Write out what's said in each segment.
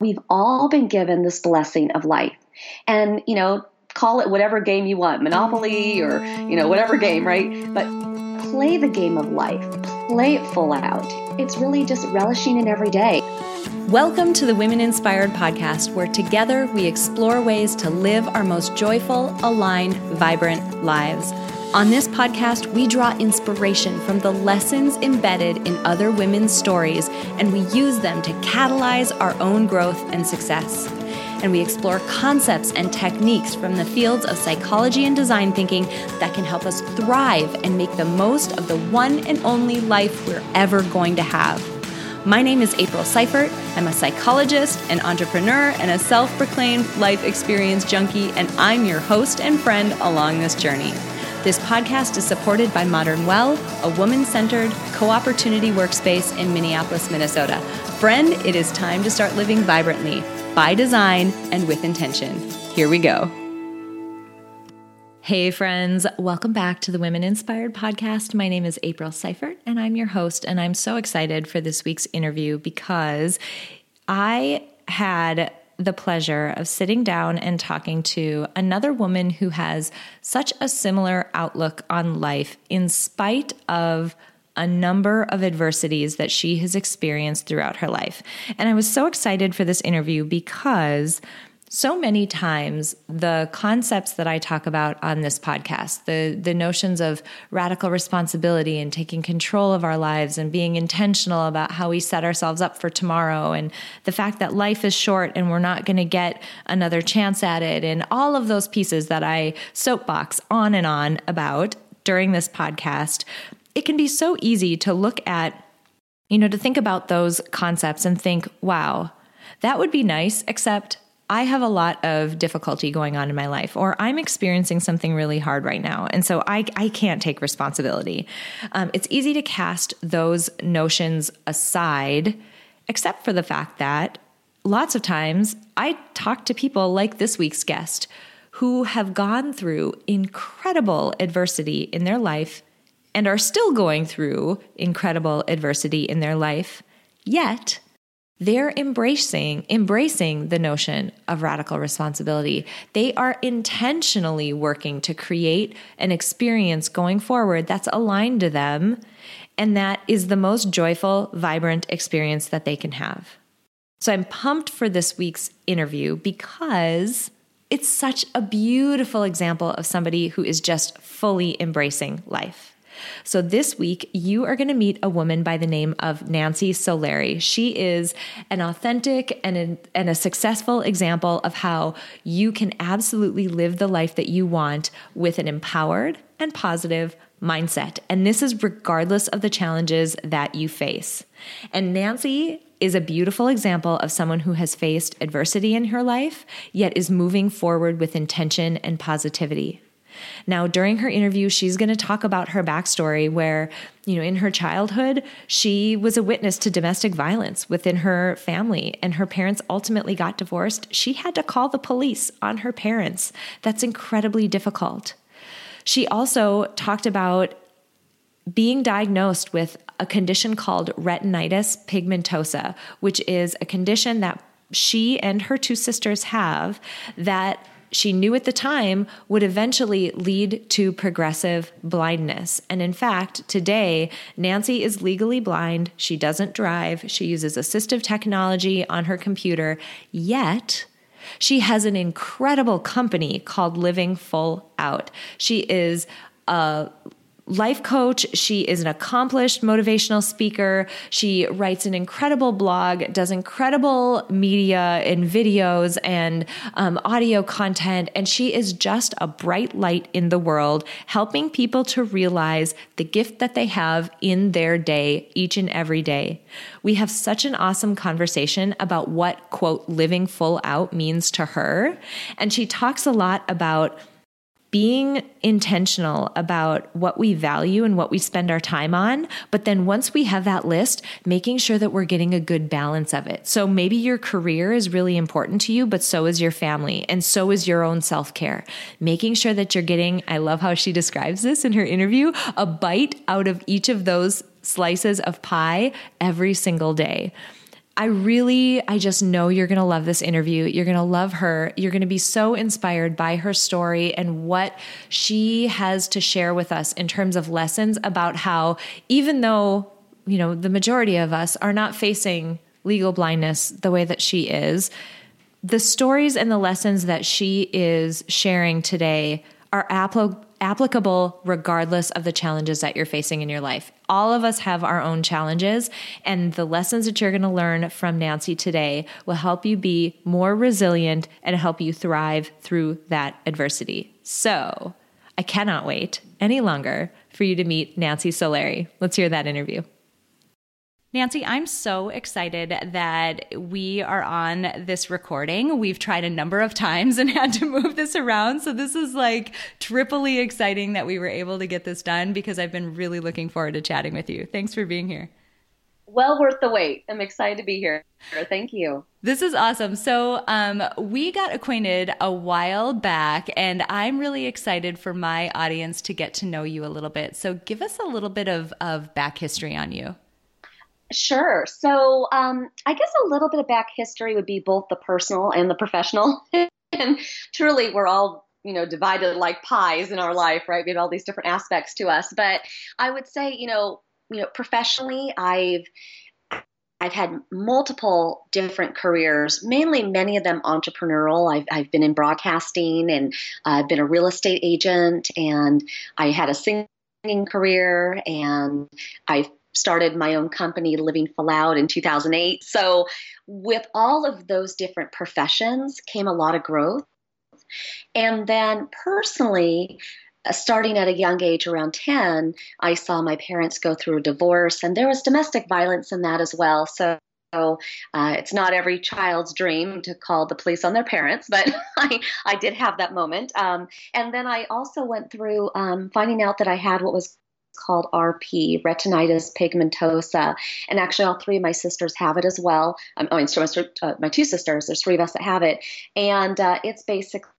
We've all been given this blessing of life. And, you know, call it whatever game you want, Monopoly or, you know, whatever game, right? But play the game of life, play it full out. It's really just relishing in every day. Welcome to the Women Inspired podcast, where together we explore ways to live our most joyful, aligned, vibrant lives. On this podcast, we draw inspiration from the lessons embedded in other women's stories, and we use them to catalyze our own growth and success. And we explore concepts and techniques from the fields of psychology and design thinking that can help us thrive and make the most of the one and only life we're ever going to have. My name is April Seifert. I'm a psychologist, an entrepreneur, and a self proclaimed life experience junkie, and I'm your host and friend along this journey. This podcast is supported by Modern Well, a woman centered co opportunity workspace in Minneapolis, Minnesota. Friend, it is time to start living vibrantly, by design, and with intention. Here we go. Hey, friends, welcome back to the Women Inspired podcast. My name is April Seifert, and I'm your host. And I'm so excited for this week's interview because I had the pleasure of sitting down and talking to another woman who has such a similar outlook on life in spite of a number of adversities that she has experienced throughout her life. And I was so excited for this interview because so many times the concepts that I talk about on this podcast, the the notions of radical responsibility and taking control of our lives and being intentional about how we set ourselves up for tomorrow and the fact that life is short and we're not going to get another chance at it and all of those pieces that I soapbox on and on about during this podcast, it can be so easy to look at you know to think about those concepts and think, wow, that would be nice except I have a lot of difficulty going on in my life, or I'm experiencing something really hard right now. And so I, I can't take responsibility. Um, it's easy to cast those notions aside, except for the fact that lots of times I talk to people like this week's guest who have gone through incredible adversity in their life and are still going through incredible adversity in their life, yet they're embracing embracing the notion of radical responsibility. They are intentionally working to create an experience going forward that's aligned to them and that is the most joyful vibrant experience that they can have. So i'm pumped for this week's interview because it's such a beautiful example of somebody who is just fully embracing life so this week, you are going to meet a woman by the name of Nancy Solari. She is an authentic and a, and a successful example of how you can absolutely live the life that you want with an empowered and positive mindset. And this is regardless of the challenges that you face. And Nancy is a beautiful example of someone who has faced adversity in her life, yet is moving forward with intention and positivity. Now, during her interview, she's going to talk about her backstory where, you know, in her childhood, she was a witness to domestic violence within her family, and her parents ultimately got divorced. She had to call the police on her parents. That's incredibly difficult. She also talked about being diagnosed with a condition called retinitis pigmentosa, which is a condition that she and her two sisters have that she knew at the time would eventually lead to progressive blindness. And in fact, today, Nancy is legally blind. She doesn't drive. She uses assistive technology on her computer. Yet, she has an incredible company called Living Full Out. She is a life coach. She is an accomplished motivational speaker. She writes an incredible blog, does incredible media and videos and um, audio content. And she is just a bright light in the world, helping people to realize the gift that they have in their day each and every day. We have such an awesome conversation about what, quote, living full out means to her. And she talks a lot about being intentional about what we value and what we spend our time on. But then once we have that list, making sure that we're getting a good balance of it. So maybe your career is really important to you, but so is your family and so is your own self care. Making sure that you're getting, I love how she describes this in her interview, a bite out of each of those slices of pie every single day I really, I just know you're going to love this interview. You're going to love her. You're going to be so inspired by her story and what she has to share with us in terms of lessons about how, even though, you know, the majority of us are not facing legal blindness the way that she is, the stories and the lessons that she is sharing today are applicable applicable regardless of the challenges that you're facing in your life. All of us have our own challenges, and the lessons that you're going to learn from Nancy today will help you be more resilient and help you thrive through that adversity. So, I cannot wait any longer for you to meet Nancy Solari. Let's hear that interview. Nancy, I'm so excited that we are on this recording. We've tried a number of times and had to move this around. So this is like triply exciting that we were able to get this done because I've been really looking forward to chatting with you. Thanks for being here. Well worth the wait. I'm excited to be here. Thank you. This is awesome. So, um, we got acquainted a while back, and I'm really excited for my audience to get to know you a little bit. So, give us a little bit of, of back history on you. Sure. So um, I guess a little bit of back history would be both the personal and the professional. and truly, we're all you know divided like pies in our life, right? We have all these different aspects to us. But I would say, you know, you know, professionally, I've I've had multiple different careers, mainly many of them entrepreneurial. I've, I've been in broadcasting and I've been a real estate agent and I had a singing career and I've started my own company, Living Full Out, in 2008. So, with all of those different professions came a lot of growth. And then personally, uh, starting at a young age, around 10, I saw my parents go through a divorce, and there was domestic violence in that as well. So, uh, it's not every child's dream to call the police on their parents, but I, I did have that moment. Um, and then I also went through um, finding out that I had what was called RP, retinitis pigmentosa. And actually, all three of my sisters have it as well. Um, I mean, so my, uh, my two sisters, there's three of us that have it. And uh, it's basically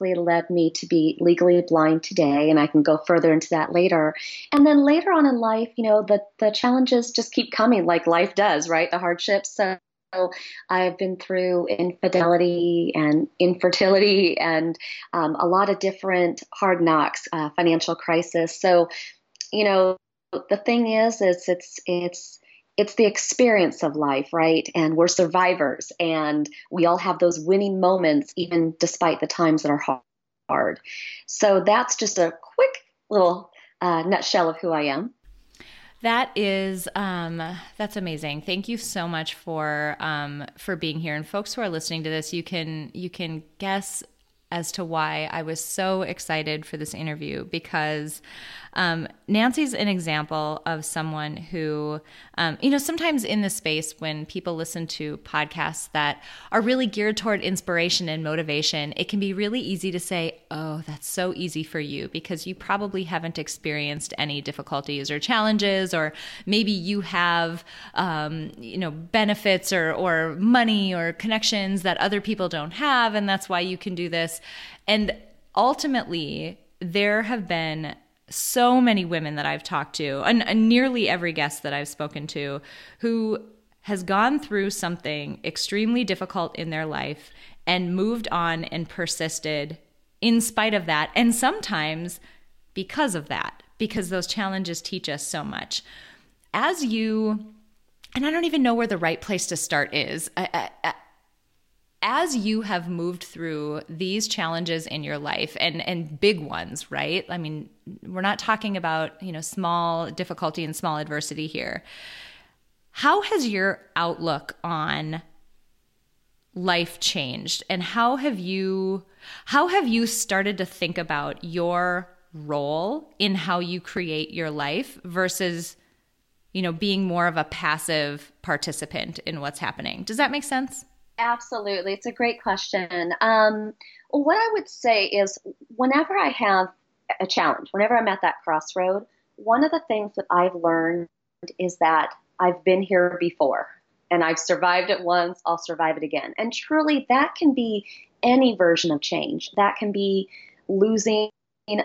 led me to be legally blind today and i can go further into that later and then later on in life you know the the challenges just keep coming like life does right the hardships so I've been through infidelity and infertility and um, a lot of different hard knocks, uh, financial crisis. So you know, the thing is, is it's it's it's the experience of life, right? And we're survivors, and we all have those winning moments, even despite the times that are hard. So that's just a quick little uh, nutshell of who I am. That is um, that's amazing. Thank you so much for um, for being here. And folks who are listening to this, you can you can guess as to why I was so excited for this interview because um, Nancy's an example of someone who, um, you know, sometimes in the space when people listen to podcasts that are really geared toward inspiration and motivation, it can be really easy to say, oh, that's so easy for you because you probably haven't experienced any difficulties or challenges, or maybe you have, um, you know, benefits or, or money or connections that other people don't have, and that's why you can do this. And ultimately, there have been so many women that I've talked to, and, and nearly every guest that I've spoken to, who has gone through something extremely difficult in their life and moved on and persisted in spite of that. And sometimes because of that, because those challenges teach us so much. As you, and I don't even know where the right place to start is. I, I, as you have moved through these challenges in your life and and big ones right? I mean we're not talking about you know small difficulty and small adversity here. How has your outlook on life changed? And how have you how have you started to think about your role in how you create your life versus you know being more of a passive participant in what's happening? Does that make sense Absolutely. It's a great question. Um, what I would say is whenever I have a challenge, whenever I'm at that crossroad, one of the things that I've learned is that I've been here before and I've survived it once, I'll survive it again. And truly, that can be any version of change. That can be losing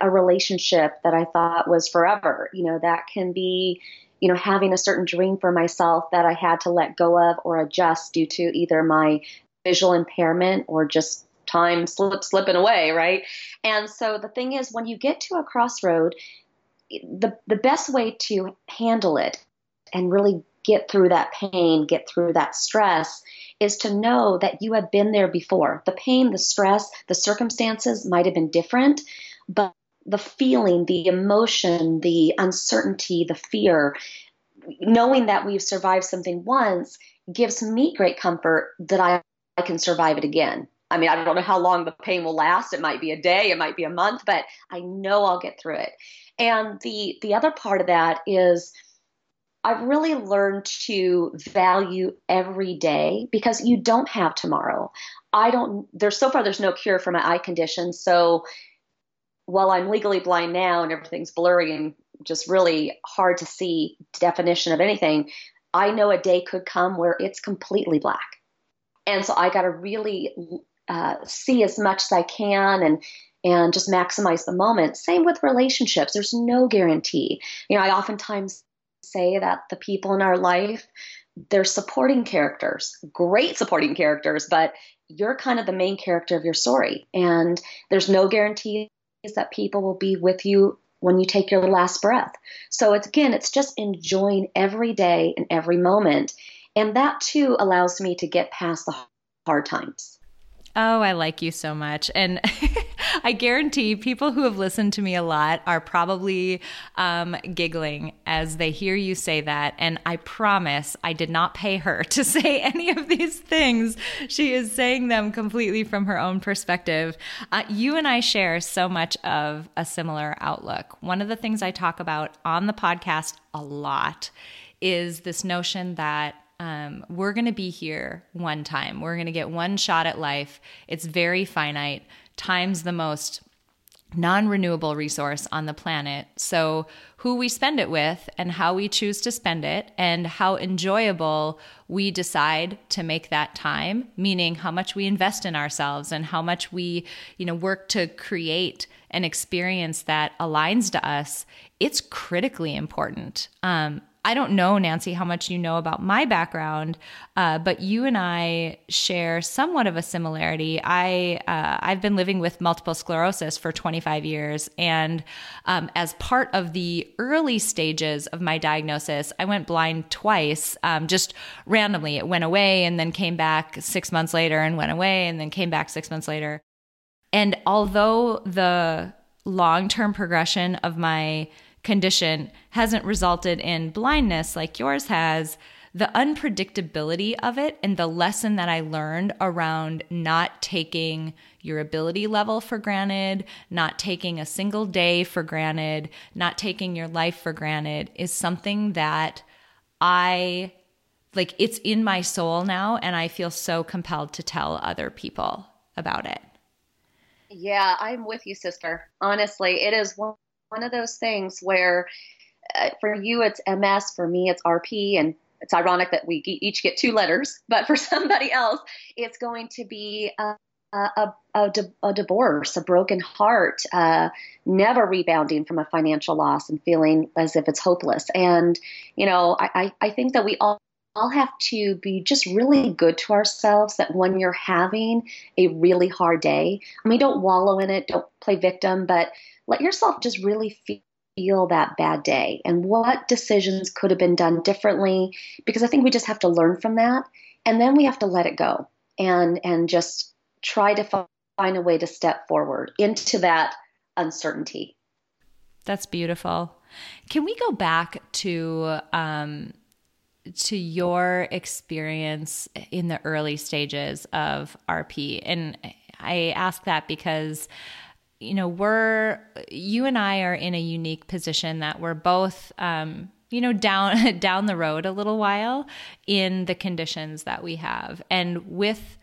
a relationship that I thought was forever. You know, that can be you know, having a certain dream for myself that I had to let go of or adjust due to either my visual impairment or just time slip slipping away, right? And so the thing is when you get to a crossroad, the the best way to handle it and really get through that pain, get through that stress is to know that you have been there before. The pain, the stress, the circumstances might have been different, but the feeling, the emotion, the uncertainty, the fear, knowing that we've survived something once gives me great comfort that I, I can survive it again. I mean, I don't know how long the pain will last. It might be a day, it might be a month, but I know I'll get through it. And the the other part of that is I've really learned to value every day because you don't have tomorrow. I don't there's so far there's no cure for my eye condition. So while I'm legally blind now and everything's blurry and just really hard to see definition of anything, I know a day could come where it's completely black. And so I got to really uh, see as much as I can and and just maximize the moment. Same with relationships. There's no guarantee. You know, I oftentimes say that the people in our life, they're supporting characters, great supporting characters, but you're kind of the main character of your story. And there's no guarantee that people will be with you when you take your last breath. So it's again, it's just enjoying every day and every moment. And that too allows me to get past the hard times. Oh, I like you so much. And I guarantee people who have listened to me a lot are probably um, giggling as they hear you say that. And I promise I did not pay her to say any of these things. She is saying them completely from her own perspective. Uh, you and I share so much of a similar outlook. One of the things I talk about on the podcast a lot is this notion that um, we're going to be here one time. We're going to get one shot at life. It's very finite. Time's the most non renewable resource on the planet. So, who we spend it with and how we choose to spend it and how enjoyable we decide to make that time, meaning how much we invest in ourselves and how much we, you know, work to create an experience that aligns to us, it's critically important. Um, I don't know, Nancy, how much you know about my background, uh, but you and I share somewhat of a similarity. I uh, I've been living with multiple sclerosis for 25 years, and um, as part of the early stages of my diagnosis, I went blind twice, um, just randomly. It went away and then came back six months later, and went away and then came back six months later. And although the long term progression of my condition hasn't resulted in blindness like yours has, the unpredictability of it and the lesson that I learned around not taking your ability level for granted, not taking a single day for granted, not taking your life for granted is something that I like it's in my soul now and I feel so compelled to tell other people about it. Yeah, I'm with you, sister. Honestly, it is one one of those things where uh, for you it's MS, for me it's RP, and it's ironic that we each get two letters, but for somebody else it's going to be a, a, a, a divorce, a broken heart, uh, never rebounding from a financial loss and feeling as if it's hopeless. And, you know, I, I think that we all all have to be just really good to ourselves that when you're having a really hard day, I mean, don't wallow in it, don't play victim, but let yourself just really feel that bad day and what decisions could have been done differently because I think we just have to learn from that and then we have to let it go and and just try to find a way to step forward into that uncertainty. That's beautiful. Can we go back to um, to your experience in the early stages of RP? And I ask that because you know, we're, you and I are in a unique position that we're both, um, you know, down, down the road a little while in the conditions that we have. And with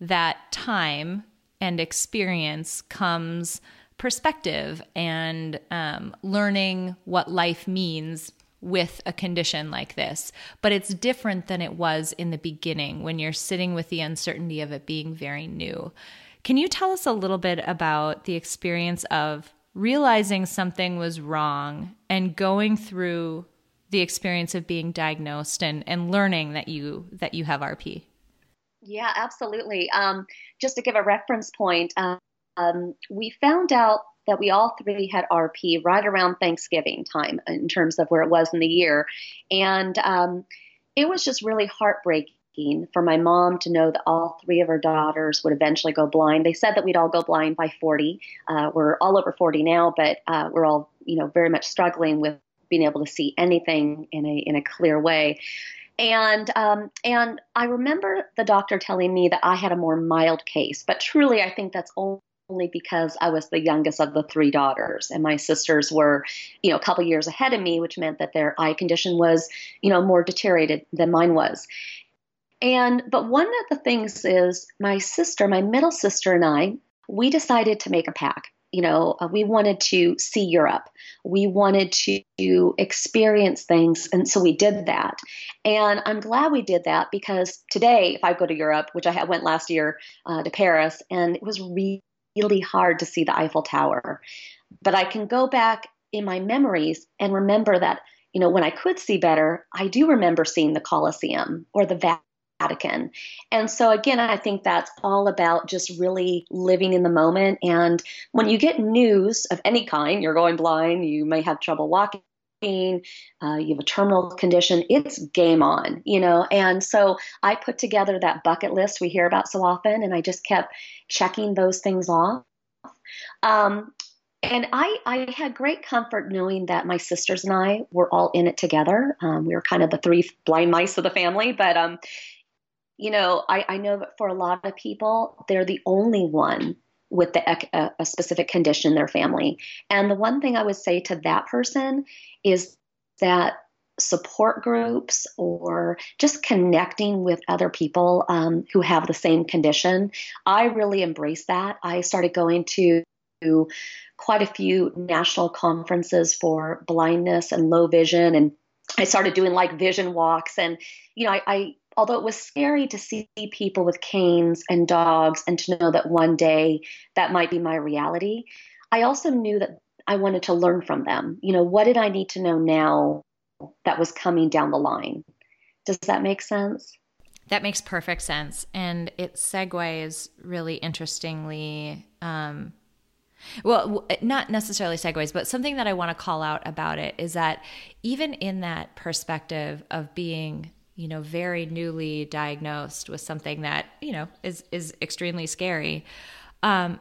that time and experience comes perspective and um, learning what life means with a condition like this. But it's different than it was in the beginning when you're sitting with the uncertainty of it being very new. Can you tell us a little bit about the experience of realizing something was wrong and going through the experience of being diagnosed and and learning that you that you have RP. Yeah, absolutely. Um, just to give a reference point, um, we found out that we all three had RP right around Thanksgiving time in terms of where it was in the year, and um, it was just really heartbreaking for my mom to know that all three of her daughters would eventually go blind. They said that we'd all go blind by 40. Uh, we're all over 40 now, but uh, we're all, you know, very much struggling with being able to see anything in a in a clear way. And um, and I remember the doctor telling me that I had a more mild case, but truly, I think that's only only because I was the youngest of the three daughters, and my sisters were, you know, a couple years ahead of me, which meant that their eye condition was, you know, more deteriorated than mine was. And but one of the things is my sister, my middle sister, and I, we decided to make a pack. You know, uh, we wanted to see Europe. We wanted to experience things. And so we did that. And I'm glad we did that because today, if I go to Europe, which I went last year uh, to Paris, and it was really, really hard to see the Eiffel Tower. But I can go back in my memories and remember that, you know, when I could see better, I do remember seeing the Colosseum or the Vatican. And so, again, I think that's all about just really living in the moment. And when you get news of any kind, you're going blind, you may have trouble walking. Uh, you have a terminal condition, it's game on, you know. And so I put together that bucket list we hear about so often, and I just kept checking those things off. Um, and I, I had great comfort knowing that my sisters and I were all in it together. Um, we were kind of the three blind mice of the family, but um, you know, I, I know that for a lot of people, they're the only one with the, a, a specific condition in their family. And the one thing I would say to that person is that support groups or just connecting with other people um, who have the same condition. I really embrace that. I started going to quite a few national conferences for blindness and low vision and I started doing like vision walks and you know I, I although it was scary to see people with canes and dogs and to know that one day that might be my reality, I also knew that I wanted to learn from them. You know, what did I need to know now that was coming down the line? Does that make sense? That makes perfect sense. And it segues really interestingly. Um, well, not necessarily segues, but something that I want to call out about it is that even in that perspective of being you know, very newly diagnosed with something that, you know, is is extremely scary. Um,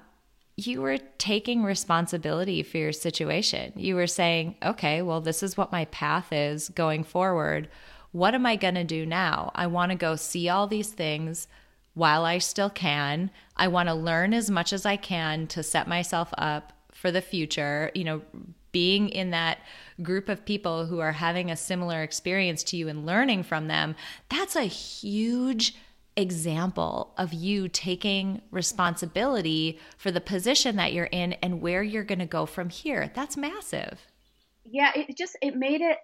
you were taking responsibility for your situation. You were saying, okay, well, this is what my path is going forward. What am I going to do now? I want to go see all these things while I still can. I want to learn as much as I can to set myself up for the future, you know, being in that group of people who are having a similar experience to you and learning from them, that's a huge example of you taking responsibility for the position that you're in and where you're going to go from here. That's massive. Yeah, it just it made it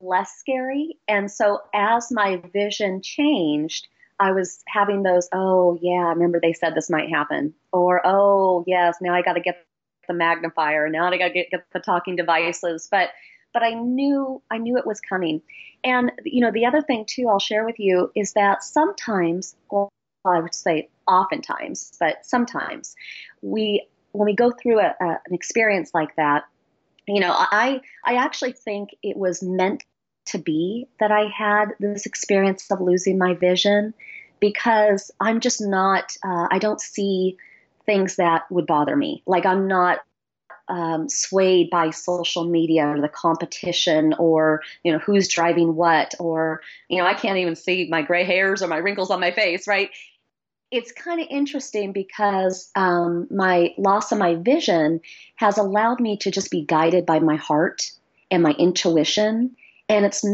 less scary. And so as my vision changed, I was having those, oh yeah, I remember they said this might happen. Or oh yes, now I got to get the magnifier. Now I got to get, get the talking devices. But but I knew I knew it was coming. And you know, the other thing too, I'll share with you is that sometimes, well, I would say oftentimes, but sometimes we when we go through a, a, an experience like that, you know, I I actually think it was meant to be that I had this experience of losing my vision because I'm just not uh, I don't see things that would bother me. Like I'm not um, swayed by social media or the competition or you know who's driving what or you know I can't even see my gray hairs or my wrinkles on my face, right? It's kind of interesting because um, my loss of my vision has allowed me to just be guided by my heart and my intuition, and it's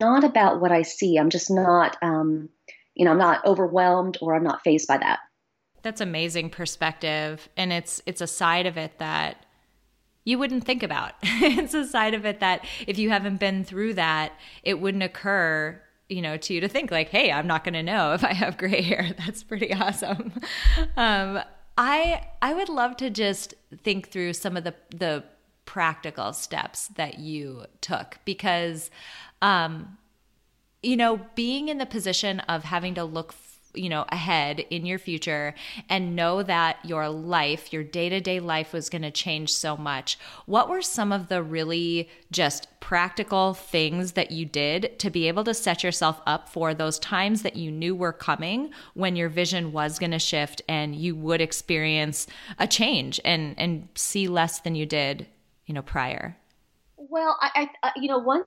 not about what I see. I'm just not, um, you know, I'm not overwhelmed or I'm not fazed by that. That's amazing perspective and it's it's a side of it that you wouldn't think about. it's a side of it that if you haven't been through that, it wouldn't occur, you know, to you to think like, "Hey, I'm not going to know if I have gray hair." That's pretty awesome. Um, I I would love to just think through some of the the practical steps that you took because um you know being in the position of having to look you know ahead in your future and know that your life your day-to-day life was going to change so much. What were some of the really just practical things that you did to be able to set yourself up for those times that you knew were coming when your vision was going to shift and you would experience a change and and see less than you did you know prior? Well i, I uh, you know one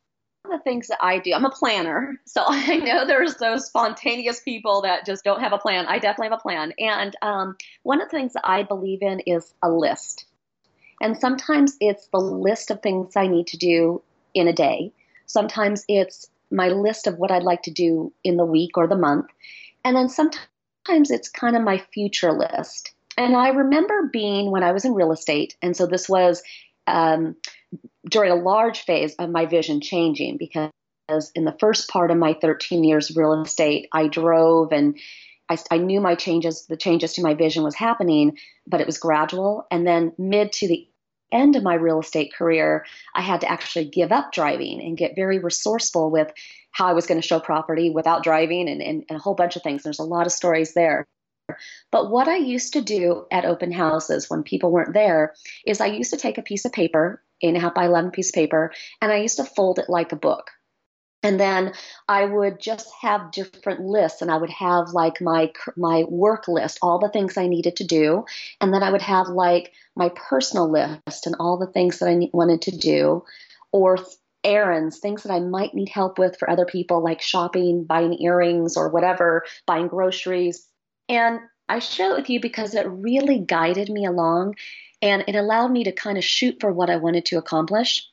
the things that I do, I'm a planner. So I know there's those spontaneous people that just don't have a plan. I definitely have a plan. And um, one of the things that I believe in is a list. And sometimes it's the list of things I need to do in a day. Sometimes it's my list of what I'd like to do in the week or the month. And then sometimes it's kind of my future list. And I remember being when I was in real estate, and so this was um, during a large phase of my vision changing because in the first part of my 13 years of real estate, I drove and I, I, knew my changes, the changes to my vision was happening, but it was gradual. And then mid to the end of my real estate career, I had to actually give up driving and get very resourceful with how I was going to show property without driving and, and, and a whole bunch of things. There's a lot of stories there. But what I used to do at open houses when people weren't there is I used to take a piece of paper, a half by 11 piece paper, and I used to fold it like a book. And then I would just have different lists, and I would have like my my work list, all the things I needed to do, and then I would have like my personal list and all the things that I wanted to do, or errands, things that I might need help with for other people, like shopping, buying earrings, or whatever, buying groceries, and I share it with you because it really guided me along and it allowed me to kind of shoot for what I wanted to accomplish.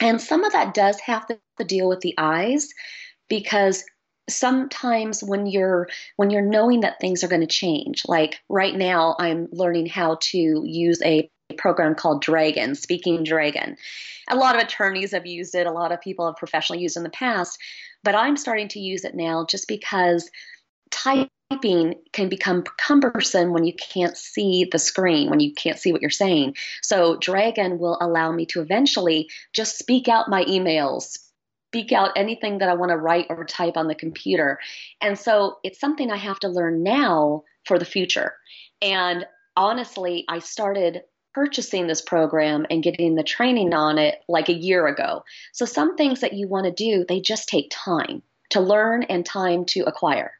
And some of that does have to deal with the eyes because sometimes when you're when you're knowing that things are going to change like right now i'm learning how to use a program called dragon speaking dragon a lot of attorneys have used it a lot of people have professionally used in the past but i'm starting to use it now just because type typing can become cumbersome when you can't see the screen, when you can't see what you're saying. So Dragon will allow me to eventually just speak out my emails, speak out anything that I want to write or type on the computer. And so it's something I have to learn now for the future. And honestly, I started purchasing this program and getting the training on it like a year ago. So some things that you want to do, they just take time to learn and time to acquire.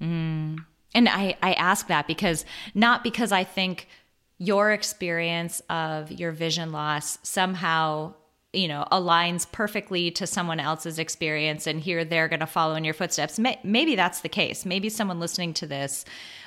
Mm. And I, I ask that because not because I think your experience of your vision loss somehow you know aligns perfectly to someone else's experience and here they're going to follow in your footsteps maybe that's the case maybe someone listening to this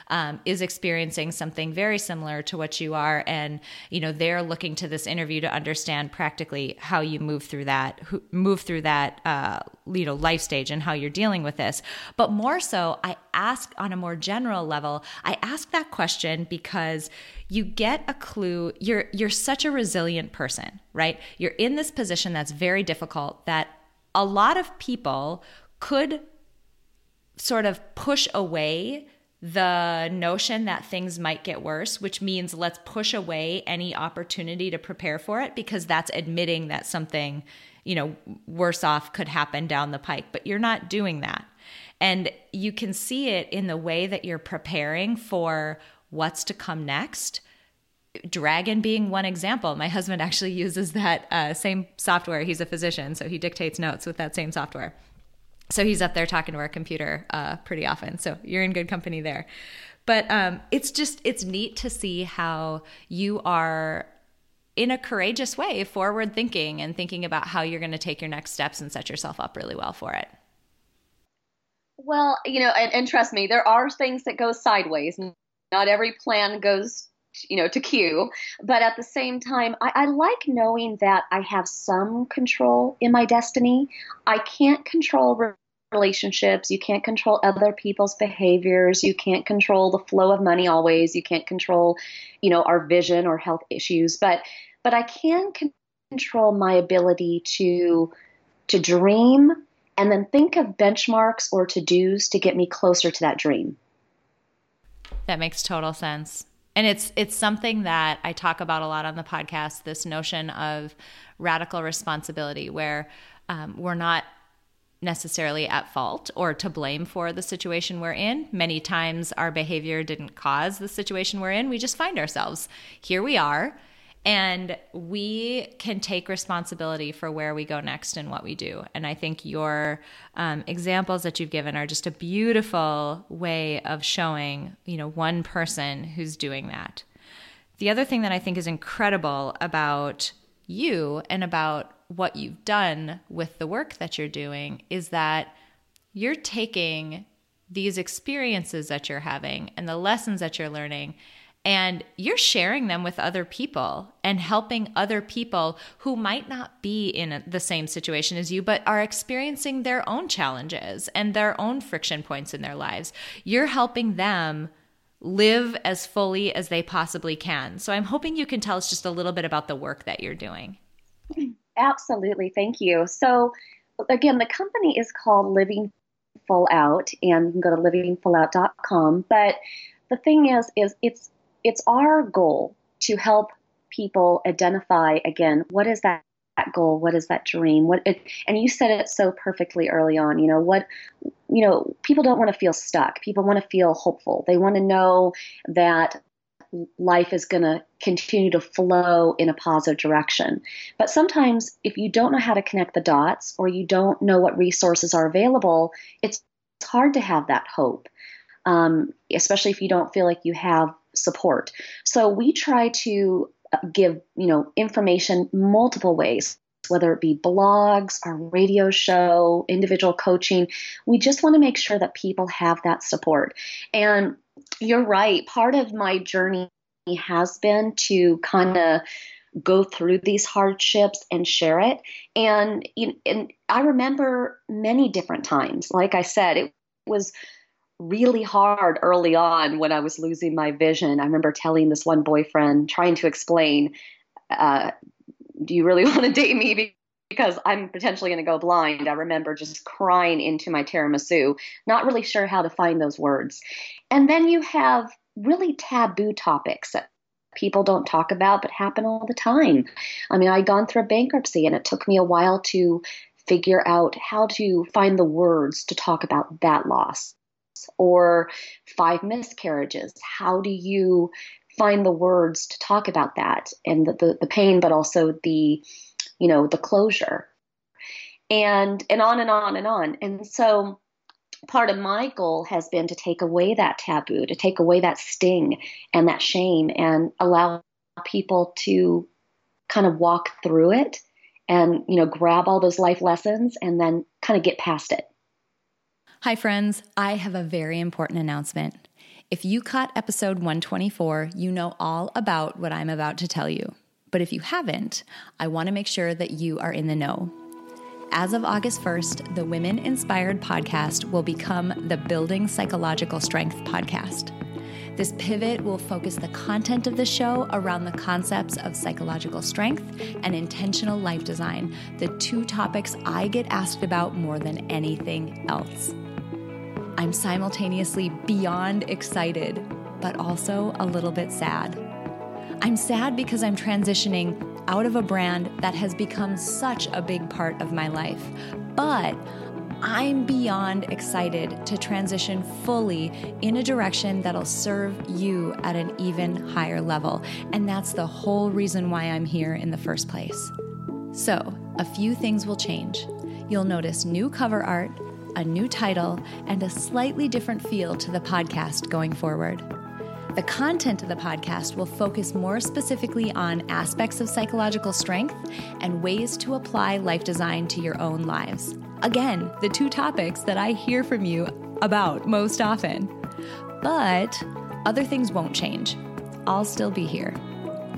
um, is experiencing something very similar to what you are and you know they're looking to this interview to understand practically how you move through that move through that uh, you know life stage and how you're dealing with this. But more so i ask on a more general level i ask that question because you get a clue. You're you're such a resilient person right? You're in this position that's very difficult that a lot of people could sort of push away the notion that things might get worse, which means let's push away any opportunity to prepare for it because that's admitting that something, you know, worse off could happen down the pike. But you're not doing that. And you can see it in the way that you're preparing for what's to come next. Dragon being one example. My husband actually uses that uh, same software. He's a physician, so he dictates notes with that same software so he's up there talking to our computer uh, pretty often. So you're in good company there. But um, it's just it's neat to see how you are in a courageous way, forward thinking and thinking about how you're going to take your next steps and set yourself up really well for it. Well, you know, and, and trust me, there are things that go sideways. Not every plan goes you know to queue but at the same time I, I, like knowing that i have some control in my destiny i can't control relationships. You can't control other people's behaviors. You can't control the flow of money always. You can't control, you know, our vision or health issues. But but I can control my ability to to dream and then think of benchmarks or to-dos to get me closer to that dream. That makes total sense. And it's it's something that I talk about a lot on the podcast. This notion of radical responsibility, where um, we're not necessarily at fault or to blame for the situation we're in. Many times our behavior didn't cause the situation we're in. We just find ourselves here. We are and we can take responsibility for where we go next and what we do. And I think your um, examples that you've given are just a beautiful way of showing, you know, one person who's doing that. The other thing that I think is incredible about you and about what you've done with the work that you're doing is that you're taking these experiences that you're having and the lessons that you're learning and you're sharing them with other people and helping other people who might not be in the same situation as you, but are experiencing their own challenges and their own friction points in their lives. You're helping them live as fully as they possibly can. So I'm hoping you can tell us just a little bit about the work that you're doing. Absolutely. Thank you. So, again, the company is called Living Full Out, and you can go to livingfullout.com. But the thing is, is it's it's our goal to help people identify again what is that that goal what is that dream what it, and you said it so perfectly early on you know what you know people don't want to feel stuck people want to feel hopeful they want to know that life is going to continue to flow in a positive direction. But sometimes if you don't know how to connect the dots or you don't know what resources are available it's hard to have that hope um, especially if you don't feel like you have support. So we try to uh, give you know information multiple ways whether it be blogs our radio show individual coaching. We just want to make sure that people have that support. And you're right part of my journey has been to kind of go through these hardships and share it and and I remember many different times like I said it was really hard early on when I was losing my vision. I remember telling this one boyfriend, trying to explain, uh, do you really want to date me? Because I'm potentially going to go blind. I remember just crying into my tiramisu, not really sure how to find those words. And then you have really taboo topics that people don't talk about but happen all the time. I mean, I'd gone through a bankruptcy and it took me a while to figure out how to find the words to talk about that loss or five miscarriages. How do you find the words to talk about that and the, the, the pain, but also the, you know, the closure? And and on and on and on. And so part of my goal has been to take away that taboo, to take away that sting and that shame and allow people to kind of walk through it and you know grab all those life lessons and then kind of get past it Hi, friends. I have a very important announcement. If you caught episode 124, you know all about what I'm about to tell you. But if you haven't, I want to make sure that you are in the know. As of August 1st, the Women Inspired podcast will become the Building Psychological Strength podcast. This pivot will focus the content of the show around the concepts of psychological strength and intentional life design, the two topics I get asked about more than anything else. I'm simultaneously beyond excited, but also a little bit sad. I'm sad because I'm transitioning out of a brand that has become such a big part of my life, but I'm beyond excited to transition fully in a direction that'll serve you at an even higher level. And that's the whole reason why I'm here in the first place. So, a few things will change. You'll notice new cover art a new title, and a slightly different feel to the podcast going forward. The content of the podcast will focus more specifically on aspects of psychological strength and ways to apply life design to your own lives. Again, the two topics that I hear from you about most often. But other things won't change. I'll still be here.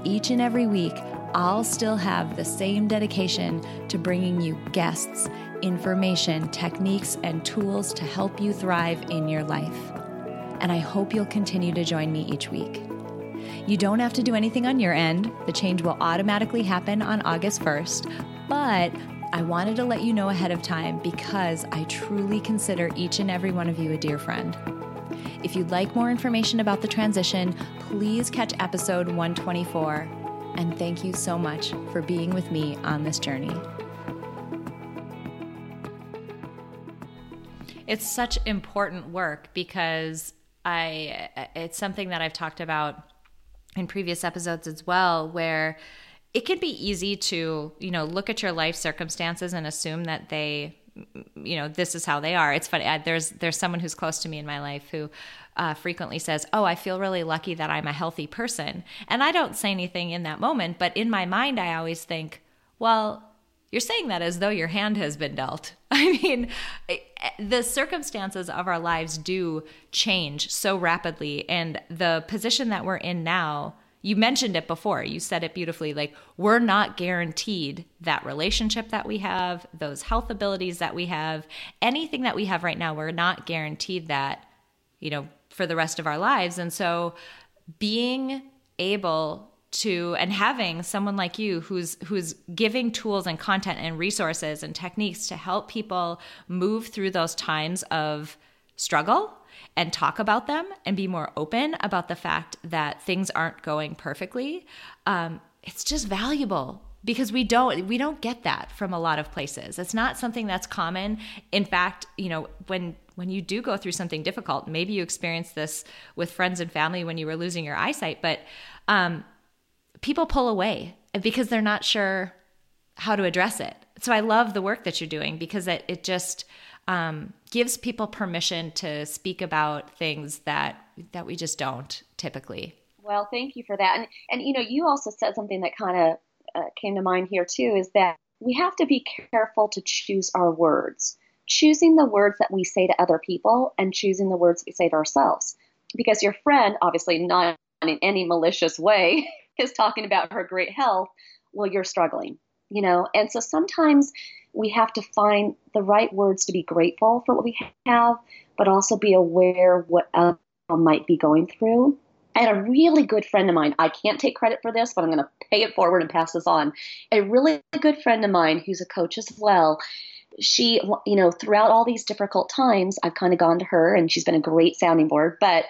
Each and every week, I'll still have the same dedication to bringing you guests information, techniques, and tools to help you thrive in your life. And I hope you'll continue to join me each week. You don't have to do anything on your end, the change will automatically happen on August 1st, but I wanted to let you know ahead of time because I truly consider each and every one of you a dear friend. If you'd like more information about the transition, please catch episode 124. And thank you so much for being with me on this journey. It's such important work because I it's something that I've talked about in previous episodes as well where it can be easy to, you know, look at your life circumstances and assume that they you know this is how they are. It's funny there's there's someone who's close to me in my life who uh, frequently says oh i feel really lucky that i'm a healthy person. And i don't say anything in that moment but in my mind i always think well you're saying that as though your hand has been dealt. I mean, the circumstances of our lives do change so rapidly. And the position that we're in now, you mentioned it before, you said it beautifully like, we're not guaranteed that relationship that we have, those health abilities that we have, anything that we have right now, we're not guaranteed that, you know, for the rest of our lives. And so being able to and having someone like you who's who's giving tools and content and resources and techniques to help people move through those times of struggle and talk about them and be more open about the fact that things aren't going perfectly um, it's just valuable because we don't we don't get that from a lot of places. It's not something that's common. In fact you know when when you do go through something difficult maybe you experienced this with friends and family when you were losing your eyesight but um, people pull away because they're not sure how to address it. So I love the work that you're doing because it, it just um, gives people permission to speak about things that that we just don't typically. Well, thank you for that. And and you know, you also said something that kind of uh, came to mind here too is that we have to be careful to choose our words. Choosing the words that we say to other people and choosing the words we say to ourselves. Because your friend, obviously not in any malicious way, is talking about her great health, well, you're struggling, you know? And so sometimes we have to find the right words to be grateful for what we have, but also be aware what else might be going through. I had a really good friend of mine. I can't take credit for this, but I'm going to pay it forward and pass this on. A really good friend of mine who's a coach as well. She, you know, throughout all these difficult times, I've kind of gone to her and she's been a great sounding board. But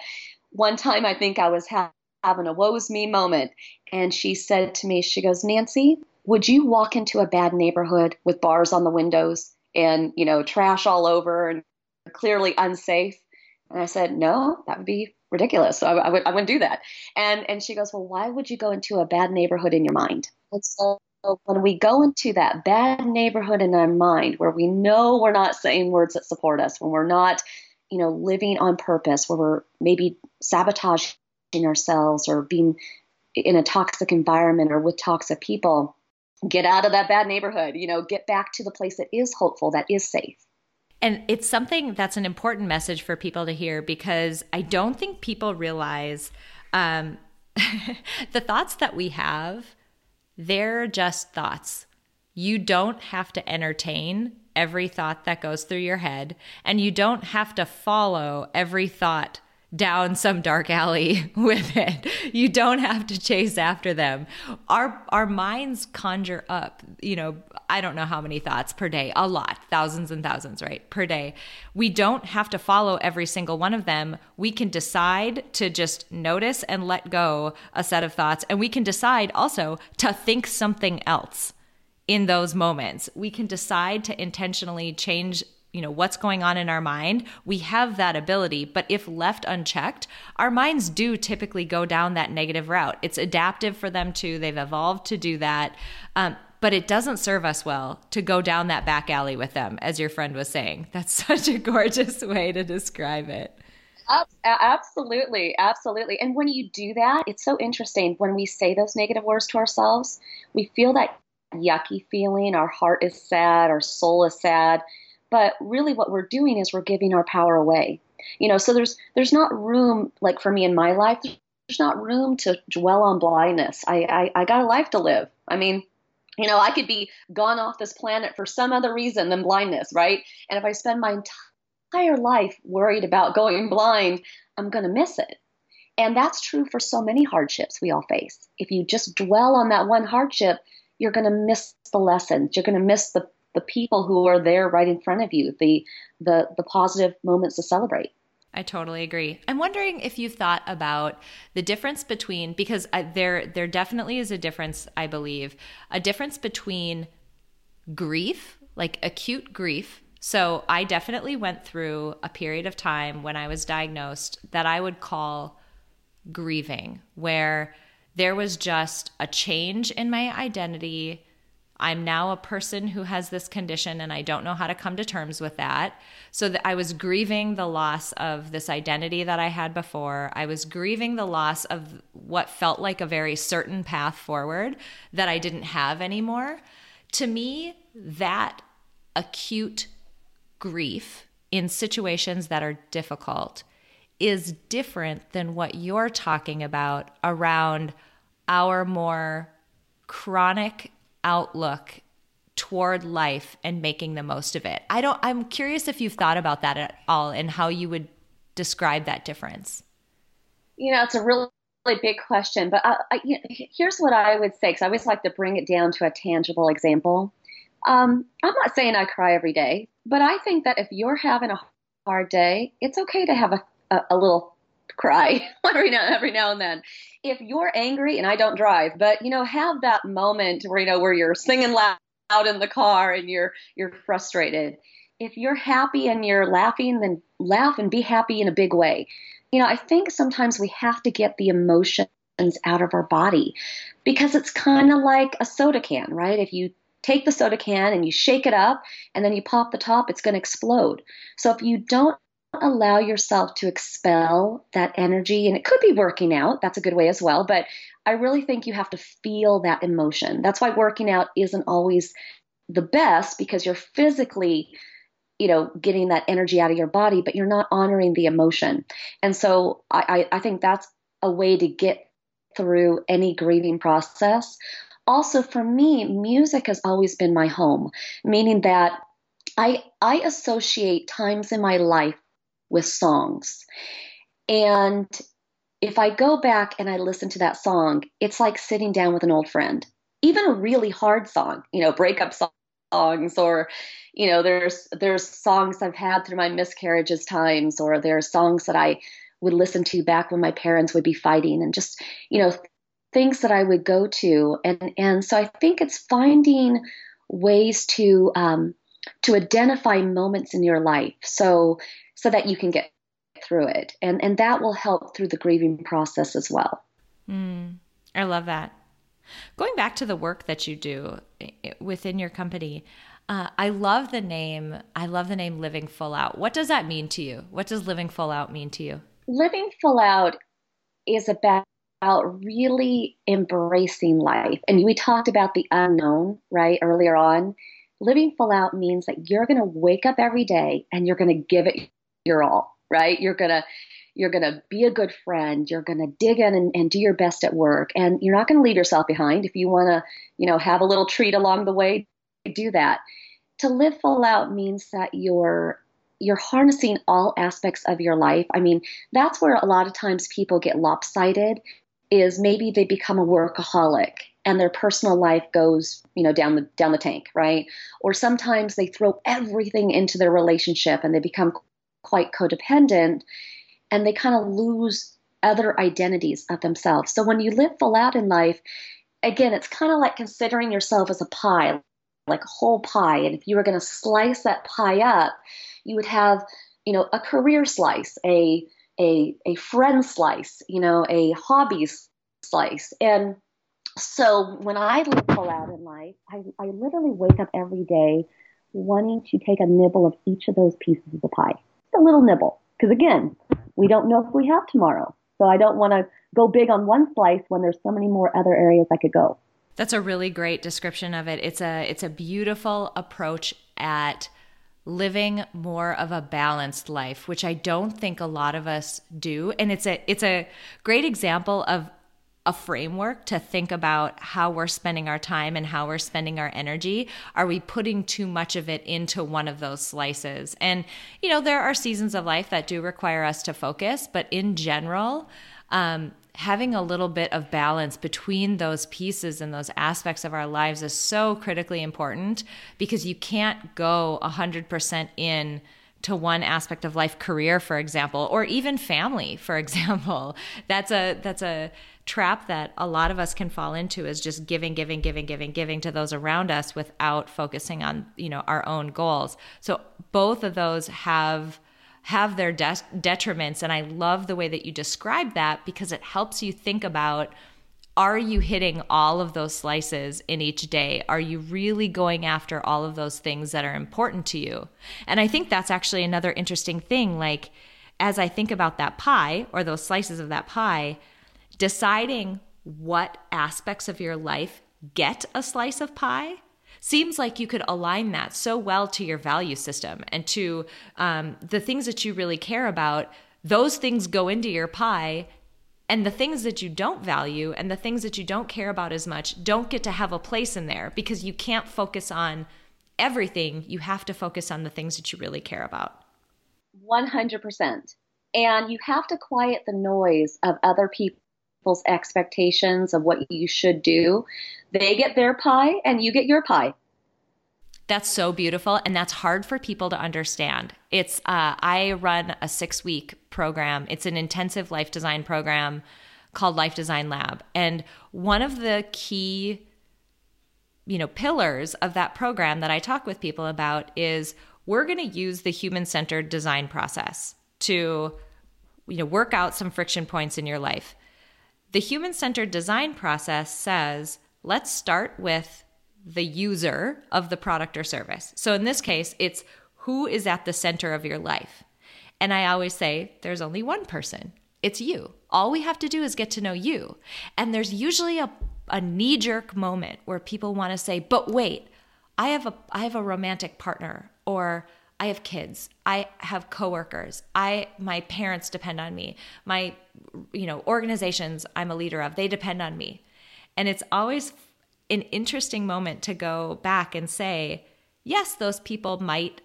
one time I think I was having having a woe's me moment. And she said to me, she goes, Nancy, would you walk into a bad neighborhood with bars on the windows and, you know, trash all over and clearly unsafe? And I said, no, that would be ridiculous. I, I, would, I wouldn't do that. And, and she goes, well, why would you go into a bad neighborhood in your mind? And so when we go into that bad neighborhood in our mind where we know we're not saying words that support us, when we're not, you know, living on purpose, where we're maybe sabotaging ourselves or being in a toxic environment or with toxic people, get out of that bad neighborhood, you know, get back to the place that is hopeful, that is safe. And it's something that's an important message for people to hear because I don't think people realize um, the thoughts that we have, they're just thoughts. You don't have to entertain every thought that goes through your head, and you don't have to follow every thought down some dark alley with it. You don't have to chase after them. Our our minds conjure up, you know, I don't know how many thoughts per day, a lot, thousands and thousands, right? Per day. We don't have to follow every single one of them. We can decide to just notice and let go a set of thoughts and we can decide also to think something else in those moments. We can decide to intentionally change you know what's going on in our mind we have that ability but if left unchecked our minds do typically go down that negative route it's adaptive for them to they've evolved to do that um, but it doesn't serve us well to go down that back alley with them as your friend was saying that's such a gorgeous way to describe it Absolutely, absolutely. And when you do that, it's so interesting. When we say those negative words to ourselves, we feel that yucky feeling. Our heart is sad, our soul is sad. But really what we're doing is we're giving our power away. You know, so there's there's not room like for me in my life, there's not room to dwell on blindness. I, I, I got a life to live. I mean, you know, I could be gone off this planet for some other reason than blindness, right? And if I spend my entire life worried about going blind, I'm going to miss it. And that's true for so many hardships we all face. If you just dwell on that one hardship, you're going to miss the lessons. You're going to miss the the people who are there right in front of you, the the the positive moments to celebrate. I totally agree. I'm wondering if you've thought about the difference between because I, there there definitely is a difference, I believe, a difference between grief, like acute grief. So I definitely went through a period of time when I was diagnosed that I would call grieving, where there was just a change in my identity. I'm now a person who has this condition and I don't know how to come to terms with that. So that I was grieving the loss of this identity that I had before. I was grieving the loss of what felt like a very certain path forward that I didn't have anymore. To me, that acute grief in situations that are difficult is different than what you're talking about around our more chronic outlook toward life and making the most of it. I don't I'm curious if you've thought about that at all and how you would describe that difference. You know, it's a really really big question, but I, I, know, here's what I would say because I always like to bring it down to a tangible example. Um, I'm not saying I cry every day, but I think that if you're having a hard day, it's okay to have a, a, a little cry every now every now and then. If you're angry, and I don't drive, but you know, have that moment where you know where you're singing loud out in the car and you're you're frustrated. If you're happy and you're laughing, then laugh and be happy in a big way. You know, I think sometimes we have to get the emotions out of our body because it's kind of like a soda can, right? If you take the soda can and you shake it up and then you pop the top, it's going to explode. So if you don't allow yourself to expel that energy, and it could be working out, that's a good way as well, but I really think you have to feel that emotion. That's why working out isn't always the best because you're physically you know getting that energy out of your body but you're not honoring the emotion and so i i think that's a way to get through any grieving process also for me music has always been my home meaning that i i associate times in my life with songs. And if I go back and I listen to that song, it's like sitting down with an old friend. Even a really hard song, you know, breakup songs or you know, there's there's songs I've had through my miscarriages times or there are songs that I would listen to back when my parents would be fighting and just, you know, things that I would go to and and so I think it's finding ways to um, to identify moments in your life. So so that you can get through it. And, and that will help through the grieving process as well. Mm, I love that. Going back to the work that you do within your company, uh, I love the name. I love the name Living Full Out. What does that mean to you? What does Living Full Out mean to you? Living Full Out is about really embracing life. And we talked about the unknown, right, earlier on. Living Full Out means that you're going to wake up every day and you're going to give it your all, right? You're going to you're going to be a good friend. You're going to dig in and, and, do your best at work. And you're not going to leave yourself behind. If you want to you know have a little treat along the way do that. To live full out means that you're you're harnessing all aspects of your life. I mean that's where a lot of times people get lopsided is maybe they become a workaholic and their personal life goes you know down the down the tank right? Or sometimes they throw everything into their relationship and they become quite codependent and they kind of lose other identities of themselves. So when you live full out in life, again, it's kind of like considering yourself as a pie, like a whole pie. And if you were going to slice that pie up, you would have, you know, a career slice, a a a friend slice, you know, a hobbies slice. And so when I live full out in life, I, I literally wake up every day wanting to take a nibble of each of those pieces of the pie a little nibble. Because again, we don't know if we have tomorrow. So I don't want to go big on one slice when there's so many more other areas I could go. That's a really great description of it. It's a it's a beautiful approach at living more of a balanced life, which I don't think a lot of us do. And it's a it's a great example of a framework to think about how we're spending our time and how we're spending our energy. Are we putting too much of it into one of those slices? And, you know, there are seasons of life that do require us to focus, but in general, um, having a little bit of balance between those pieces and those aspects of our lives is so critically important because you can't go 100% in to one aspect of life career for example or even family for example. That's a that's a trap that a lot of us can fall into is just giving giving giving giving giving to those around us without focusing on you know our own goals. So both of those have have their de- detriments and i love the way that you describe that because it helps you think about are you hitting all of those slices in each day? Are you really going after all of those things that are important to you? And I think that's actually another interesting thing. Like, as I think about that pie or those slices of that pie, deciding what aspects of your life get a slice of pie seems like you could align that so well to your value system and to um, the things that you really care about. Those things go into your pie and the things that you don't value and the things that you don't care about as much don't get to have a place in there because you can't focus on everything. You have to focus on the things that you really care about. 100%. And you have to quiet the noise of other people's expectations of what you should do. They get their pie and you get your pie. That's so beautiful. And that's hard for people to understand. It's, uh, I run a six week program, it's an intensive life design program called Life Design Lab. And one of the key, you know, pillars of that program that I talk with people about is we're going to use the human centered design process to, you know, work out some friction points in your life. The human centered design process says, let's start with the user of the product or service. So in this case, it's who is at the center of your life. And I always say there's only one person. It's you. All we have to do is get to know you. And there's usually a, a knee jerk moment where people want to say, but wait, I have a I have a romantic partner or I have kids. I have coworkers. I my parents depend on me. My you know, organizations I'm a leader of, they depend on me. And it's always an interesting moment to go back and say, yes, those people might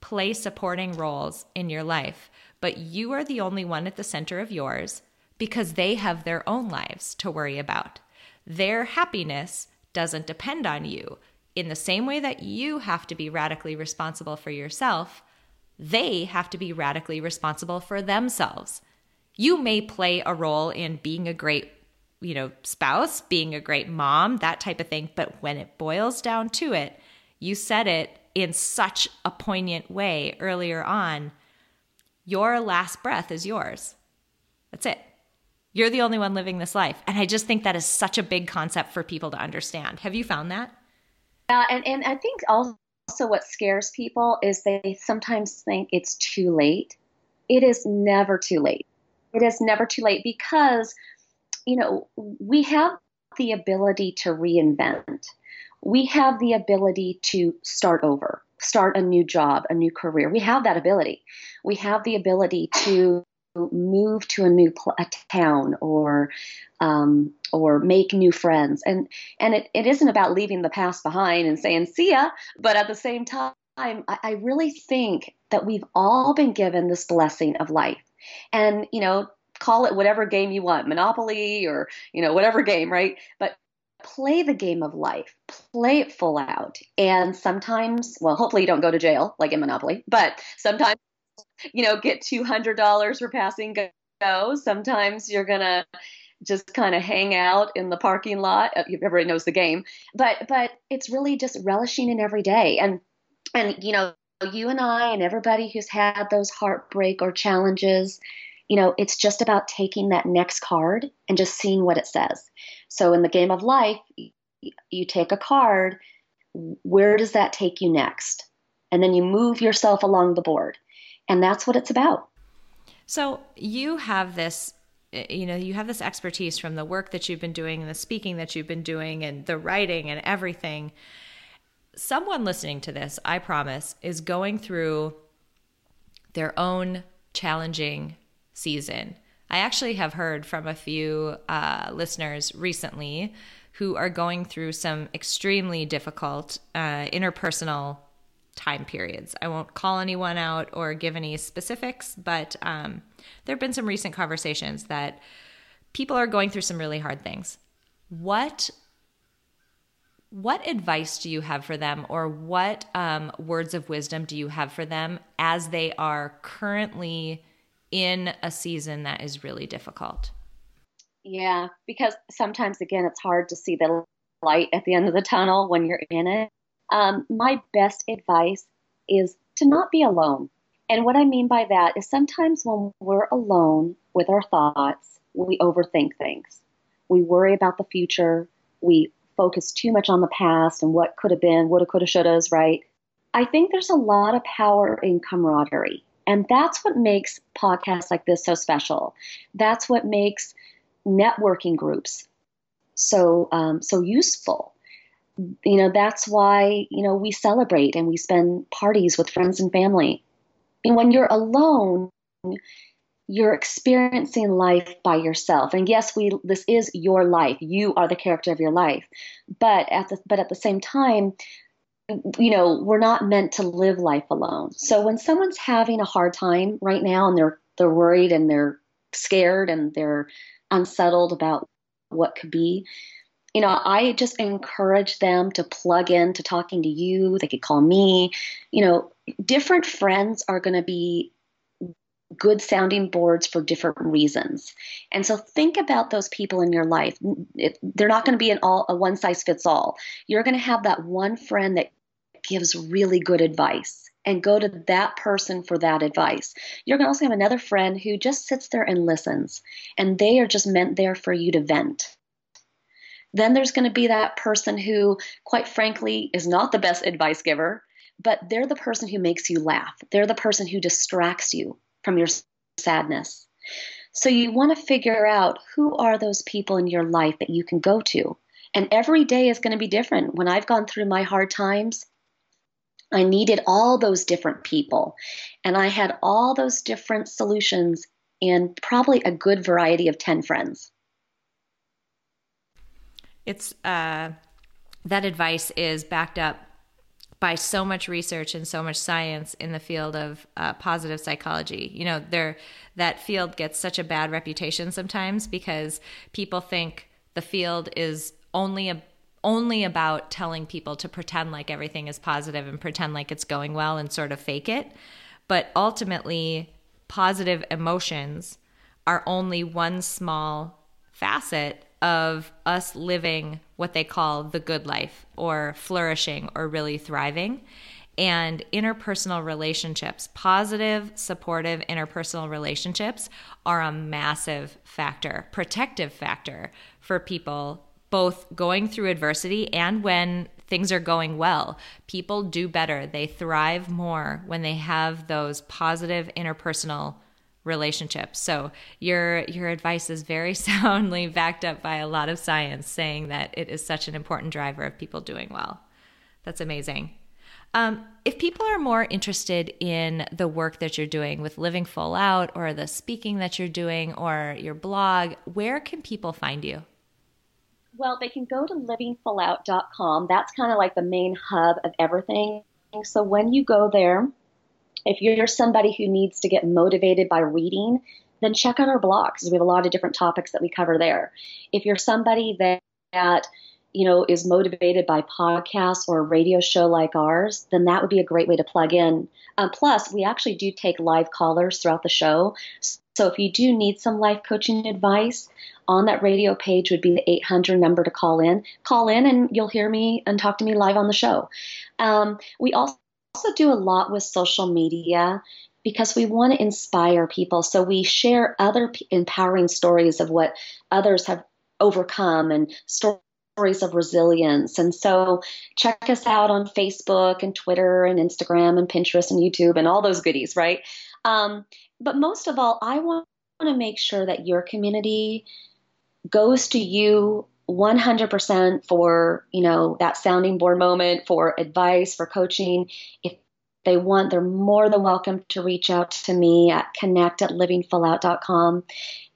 play supporting roles in your life, but you are the only one at the center of yours because they have their own lives to worry about. Their happiness doesn't depend on you. In the same way that you have to be radically responsible for yourself, they have to be radically responsible for themselves. You may play a role in being a great you know, spouse, being a great mom, that type of thing. But when it boils down to it, you said it in such a poignant way earlier on. Your last breath is yours. That's it. You're the only one living this life. And I just think that is such a big concept for people to understand. Have you found that? Yeah, and, and I think also what scares people is they sometimes think it's too late. It is never too late. It is never too late because you know, we have the ability to reinvent. We have the ability to start over, start a new job, a new career. We have that ability. We have the ability to move to a new pl- a town or um, or make new friends. And and it, it isn't about leaving the past behind and saying see ya, but at the same time, I, I really think that we've all been given this blessing of life. And you know, call it whatever game you want, Monopoly or, you know, whatever game, right? But play the game of life, play it full out. And sometimes, well, hopefully you don't go to jail like in Monopoly, but sometimes, you know, get $200 for passing go. Sometimes you're going to just kind of hang out in the parking lot. Uh, everybody knows the game, but, but it's really just relishing in every day. And, and, you know, you and I and everybody who's had those heartbreak or challenges, you know, it's just about taking that next card and just seeing what it says. So in the game of life, you take a card, where does that take you next? And then you move yourself along the board. And that's what it's about. So you have this eh, you know you have this expertise from the work that you've been doing and the speaking that you've been doing and the writing and everything someone listening to this i promise is going through their own challenging season. I actually have heard from a few uh, listeners recently who are going through some extremely difficult uh, interpersonal time periods. I won't call anyone out or give any specifics, but um, there have been some recent conversations that people are going through some really hard things. What what advice do you have for them, or what um, words of wisdom do you have for them as they are currently in a season that is really difficult? Yeah, because sometimes, again, it's hard to see the light at the end of the tunnel when you're in it. Um, my best advice is to not be alone. And what I mean by that is sometimes when we're alone with our thoughts, we overthink things. We worry about the future. We focus too much on the past and what could have been, woulda, coulda, right? I think there's a lot of power in camaraderie. And that's what makes podcasts like this so special. That's what makes networking groups so um, so useful. You know, that's why you know we celebrate and we spend parties with friends and family. And when you're alone, you're experiencing life by yourself and yes we this is your life you are the character of your life but at the but at the same time you know we're not meant to live life alone so when someone's having a hard time right now and they're they're worried and they're scared and they're unsettled about what could be you know i just encourage them to plug in to talking to you they could call me you know different friends are going to be good sounding boards for different reasons. And so think about those people in your life. It, they're not going to be an all a one size fits all. You're going to have that one friend that gives really good advice and go to that person for that advice. You're going to also have another friend who just sits there and listens and they are just meant there for you to vent. Then there's going to be that person who quite frankly is not the best advice giver, but they're the person who makes you laugh. They're the person who distracts you from your sadness. So you want to figure out who are those people in your life that you can go to. And every day is going to be different. When I've gone through my hard times, I needed all those different people. And I had all those different solutions and probably a good variety of 10 friends. It's uh, that advice is backed up by so much research and so much science in the field of uh, positive psychology. You know, there that field gets such a bad reputation sometimes because people think the field is only a only about telling people to pretend like everything is positive and pretend like it's going well and sort of fake it. But ultimately, positive emotions are only one small facet of us living what they call the good life or flourishing or really thriving. And interpersonal relationships, positive, supportive interpersonal relationships, are a massive factor, protective factor for people, both going through adversity and when things are going well. People do better, they thrive more when they have those positive interpersonal relationships. So your your advice is very soundly backed up by a lot of science saying that it is such an important driver of people doing well. That's amazing. Um, if people are more interested in the work that you're doing with Living Full Out or the speaking that you're doing or your blog, where can people find you? Well, they can go to livingfullout.com. That's kind of like the main hub of everything. So when you go there, if you're somebody who needs to get motivated by reading, then check out our blog because we have a lot of different topics that we cover there. If you're somebody that, you know is motivated by podcasts or a radio show like ours, then that would be a great way to plug in. Um, plus, we actually do take live callers throughout the show. So if you do need some life coaching advice, on that radio page would be the 800 number to call in. Call in and you'll hear me and talk to me live on the show. Um, we also do a lot with social media because we want to inspire people. So we share other empowering stories of what others have overcome and stories of resilience. And so check us out on Facebook and Twitter and Instagram and Pinterest and YouTube and all those goodies, right? Um, but most of all, I want to make sure that your community goes to you 100% for, you know, that sounding board moment, for advice, for coaching. If they want, they're more than welcome to reach out to me at connect at livingfullout.com.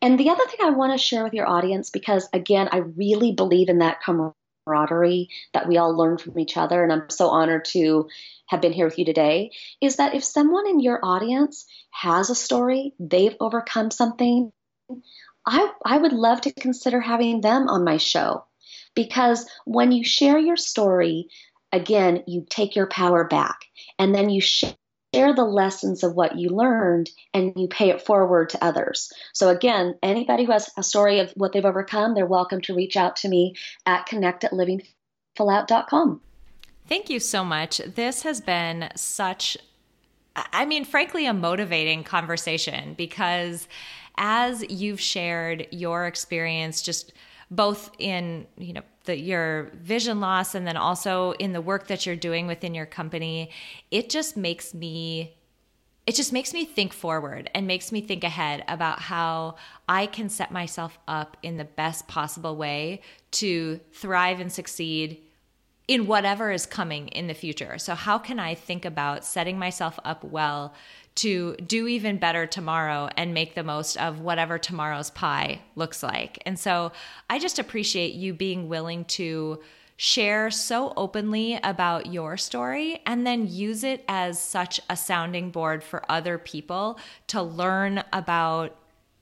And the other thing I want to share with your audience, because again, I really believe in that camaraderie that we all learn from each other, and I'm so honored to have been here with you today, is that if someone in your audience has a story, they've overcome something, I, I would love to consider having them on my show. Because when you share your story, again, you take your power back and then you share the lessons of what you learned and you pay it forward to others. So, again, anybody who has a story of what they've overcome, they're welcome to reach out to me at connect at livingfullout.com. Thank you so much. This has been such, I mean, frankly, a motivating conversation because as you've shared your experience, just both in, you know, the, your vision loss and then also in the work that you're doing within your company, it just makes me it just makes me think forward and makes me think ahead about how I can set myself up in the best possible way to thrive and succeed in whatever is coming in the future. So, how can I think about setting myself up well to do even better tomorrow and make the most of whatever tomorrow's pie looks like? And so, I just appreciate you being willing to share so openly about your story and then use it as such a sounding board for other people to learn about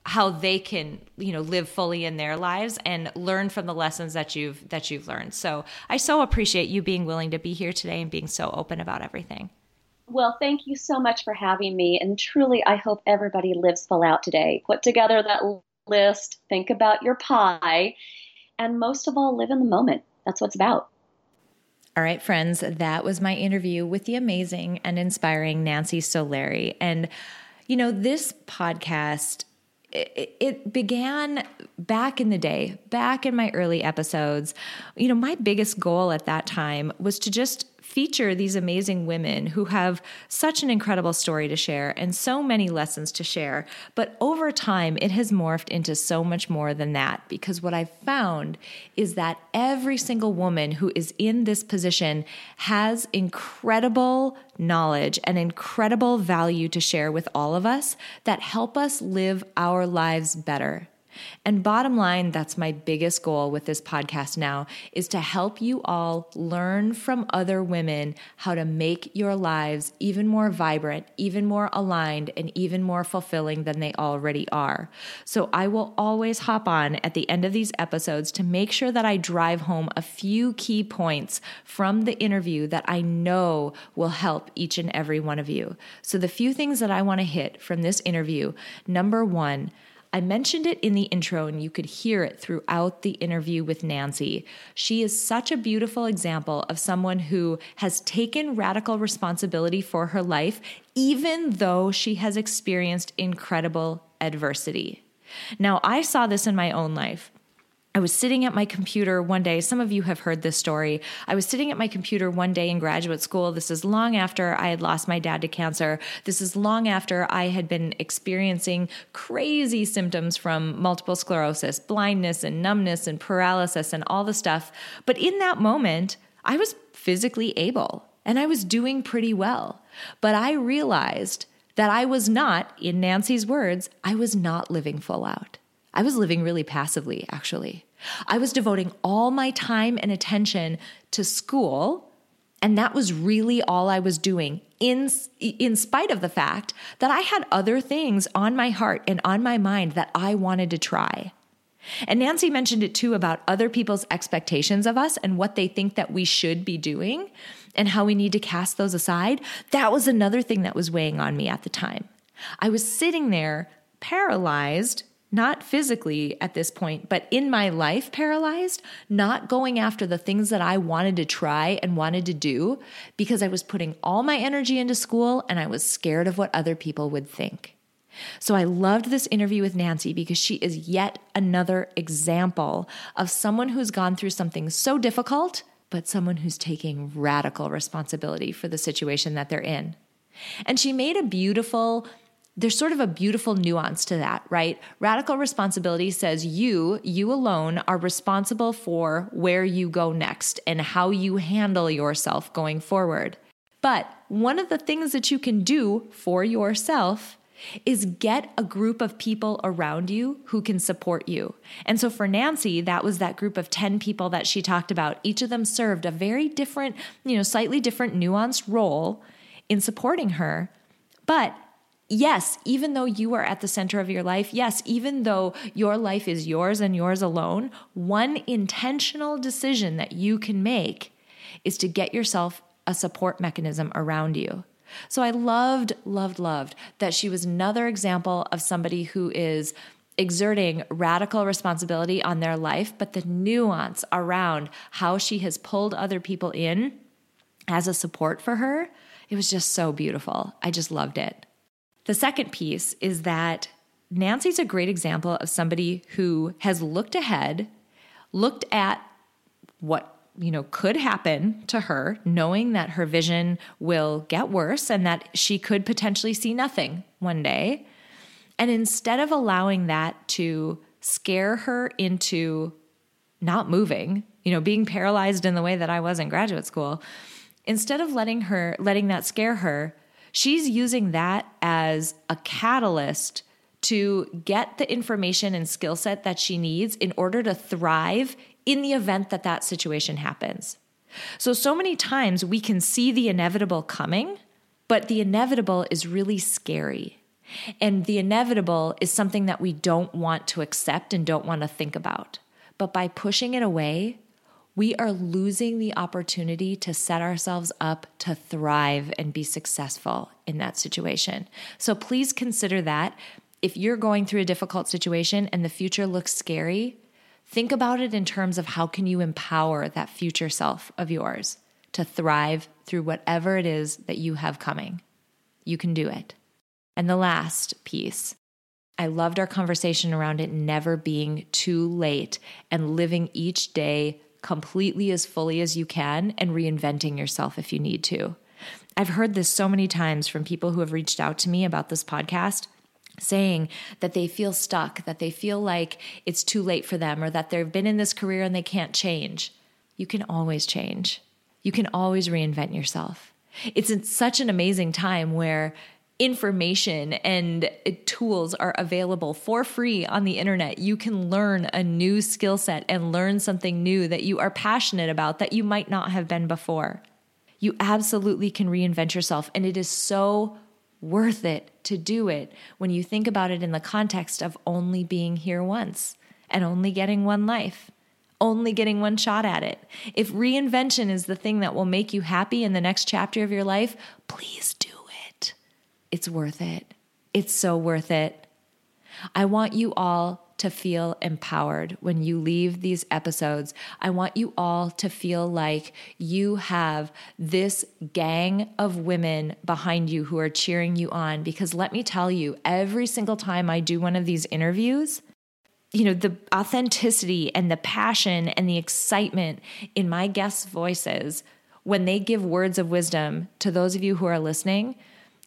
how they can you know live fully in their lives and learn from the lessons that you've that you've learned. So i so appreciate you being willing to be here today and being so open about everything. Well thank you so much for having me. And truly i hope everybody lives full out today. Put together that list think about your pie and most of all live in the moment. That's what's about. All right, friends, that was my interview with the amazing and inspiring Nancy Solari. And, you know, this podcast it, began back in the day, back in my early episodes. You know, my biggest goal at that time was to just feature these amazing women who have such an incredible story to share and so many lessons to share. But over time, it has morphed into so much more than that because what I've found is that every single woman who is in this position has incredible knowledge and incredible value to share with all of us that help us live our lives better. And bottom line, that's my biggest goal with this podcast now is to help you all learn from other women how to make your lives even more vibrant, even more aligned, and even more fulfilling than they already are. So I will always hop on at the end of these episodes to make sure that I drive home a few key points from the interview that I know will help each and every one of you. So the few things that I want to hit from this interview, number 1, I mentioned it in the intro, and you could hear it throughout the interview with Nancy. She is such a beautiful example of someone who has taken radical responsibility for her life, even though she has experienced incredible adversity. Now, I saw this in my own life. I was sitting at my computer one day. Some of you have heard this story. I was sitting at my computer one day in graduate school. This is long after I had lost my dad to cancer. This is long after I had been experiencing crazy symptoms from multiple sclerosis, blindness and numbness and paralysis and all the stuff. But in that moment, I was physically able and I was doing pretty well. But I realized that I was not, in Nancy's words, I was not living full out. I was living really passively, actually. I was devoting all my time and attention to school, and that was really all I was doing, in, in spite of the fact that I had other things on my heart and on my mind that I wanted to try. And Nancy mentioned it too about other people's expectations of us and what they think that we should be doing and how we need to cast those aside. That was another thing that was weighing on me at the time. I was sitting there paralyzed not physically at this point, but in my life paralyzed, not going after the things that I wanted to try and wanted to do because I was putting all my energy into school and I was scared of what other people would think. So I loved this interview with Nancy because she is yet another example of someone who's gone through something so difficult, but someone who's taking radical responsibility for the situation that they're in. And she made a beautiful there's sort of a beautiful nuance to that, right? Radical responsibility says you, you alone, are responsible for where you go next and how you handle yourself going forward. But one of the things that you can do for yourself is get a group of people around you who can support you. And so for Nancy, that was that group of 10 people that she talked about. Each of them served a very different, you know, slightly different nuanced role in supporting her. But yes, even though you are at the center of your life, yes, even though your life is yours and yours alone, one intentional decision that you can make is to get yourself a support mechanism around you. So I loved, loved, loved that she was another example of somebody who is exerting radical responsibility on their life, but the nuance around how she has pulled other people in as a support for her, it was just so beautiful. I just loved it. The second piece is that Nancy's a great example of somebody who has looked ahead, looked at what you know could happen to her knowing that her vision will get worse and that she could potentially see nothing one day. And instead of allowing that to scare her into not moving you know being paralyzed in the way that I was in graduate school instead of letting her letting that scare her she's using that as a catalyst to get the information and skill set that she needs in order to thrive in the event that that situation happens. So, so many times we can see the inevitable coming, but the inevitable is really scary. And the inevitable is something that we don't want to accept and don't want to think about. But by pushing it away, we are losing the opportunity to set ourselves up to thrive and be successful in that situation. So please consider that. If you're going through a difficult situation and the future looks scary, Think about it in terms of how can you empower that future self of yours to thrive through whatever it is that you have coming. You can do it. And the last piece, I loved our conversation around it never being too late and living each day completely as fully as you can and reinventing yourself if you need to. I've heard this so many times from people who have reached out to me about this podcast saying that they feel stuck, that they feel like it's too late for them, or that they've been in this career and they can't change. You can always change. You can always reinvent yourself. It's such an amazing time where information and tools are available for free on the internet. You can learn a new skill set and learn something new that you are passionate about that you might not have been before. You absolutely can reinvent yourself, and it is so worth it to do it when you think about it in the context of only being here once and only getting one life, only getting one shot at it. If reinvention is the thing that will make you happy in the next chapter of your life, please do. It's worth it. It's so worth it. I want you all to feel empowered when you leave these episodes. I want you all to feel like you have this gang of women behind you who are cheering you on. Because let me tell you, every single time I do one of these interviews, you know, the authenticity and the passion and the excitement in my guests' voices when they give words of wisdom to those of you who are listening,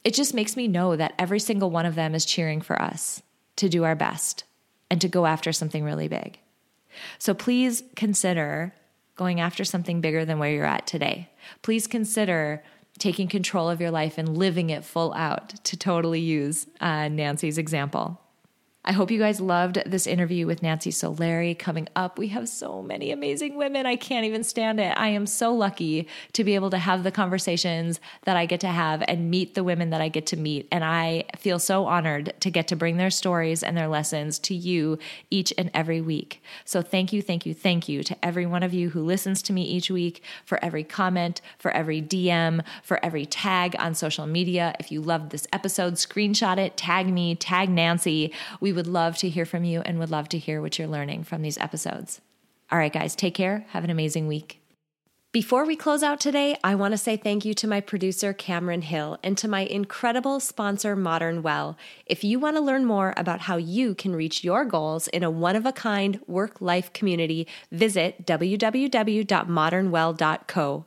it just makes me know that every single one of them is cheering for us to do our best and to go after something really big. So please consider going after something bigger than where you're at today. Please consider taking control of your life and living it full out to totally use uh, Nancy's example. I hope you guys loved this interview with Nancy Solari. Coming up, we have so many amazing women. I can't even stand it. I am so lucky to be able to have the conversations that I get to have and meet the women that I get to meet. And I feel so honored to get to bring their stories and their lessons to you each and every week. So thank you, thank you, thank you to every one of you who listens to me each week, for every comment, for every DM, for every tag on social media. If you loved this episode, screenshot it, tag me, tag Nancy. We would love to hear from you and would love to hear what you're learning from these episodes. All right, guys, take care. Have an amazing week. Before we close out today, I want to say thank you to my producer, Cameron Hill, and to my incredible sponsor, Modern Well. If you want to learn more about how you can reach your goals in a one of a kind work life community, visit www.modernwell.co.